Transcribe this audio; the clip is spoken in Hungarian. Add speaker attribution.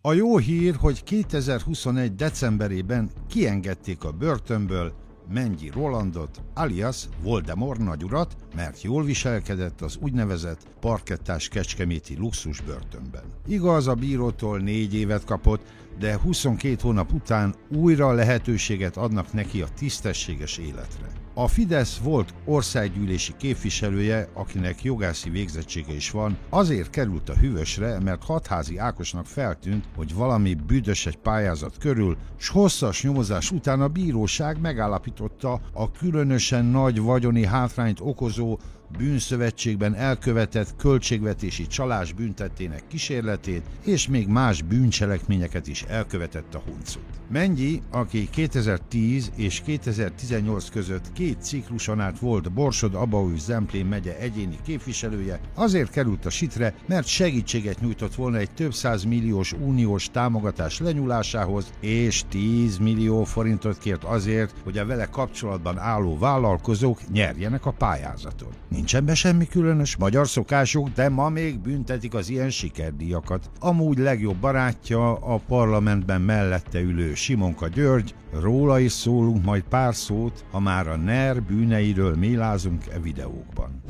Speaker 1: A jó hír, hogy 2021. decemberében kiengedték a börtönből Mengyi Rolandot, alias Voldemort nagyurat, mert jól viselkedett az úgynevezett parkettás kecskeméti luxus börtönben. Igaz, a bírótól négy évet kapott, de 22 hónap után újra lehetőséget adnak neki a tisztességes életre. A Fidesz volt országgyűlési képviselője, akinek jogászi végzettsége is van, azért került a hűvösre, mert hatházi Ákosnak feltűnt, hogy valami büdös egy pályázat körül, s hosszas nyomozás után a bíróság megállapította a különösen nagy vagyoni hátrányt okozó bűnszövetségben elkövetett költségvetési csalás büntettének kísérletét, és még más bűncselekményeket is elkövetett a huncut. Mennyi, aki 2010 és 2018 között két cikluson át volt Borsod Abaúj Zemplén megye egyéni képviselője, azért került a sitre, mert segítséget nyújtott volna egy több milliós uniós támogatás lenyúlásához, és 10 millió forintot kért azért, hogy a vele kapcsolatban álló vállalkozók nyerjenek a pályázaton. Nincsen be semmi különös magyar szokásuk, de ma még büntetik az ilyen sikerdíjakat. Amúgy legjobb barátja a parlamentben mellette ülő Simonka György, róla is szólunk majd pár szót, ha már a NER bűneiről mélázunk e videókban.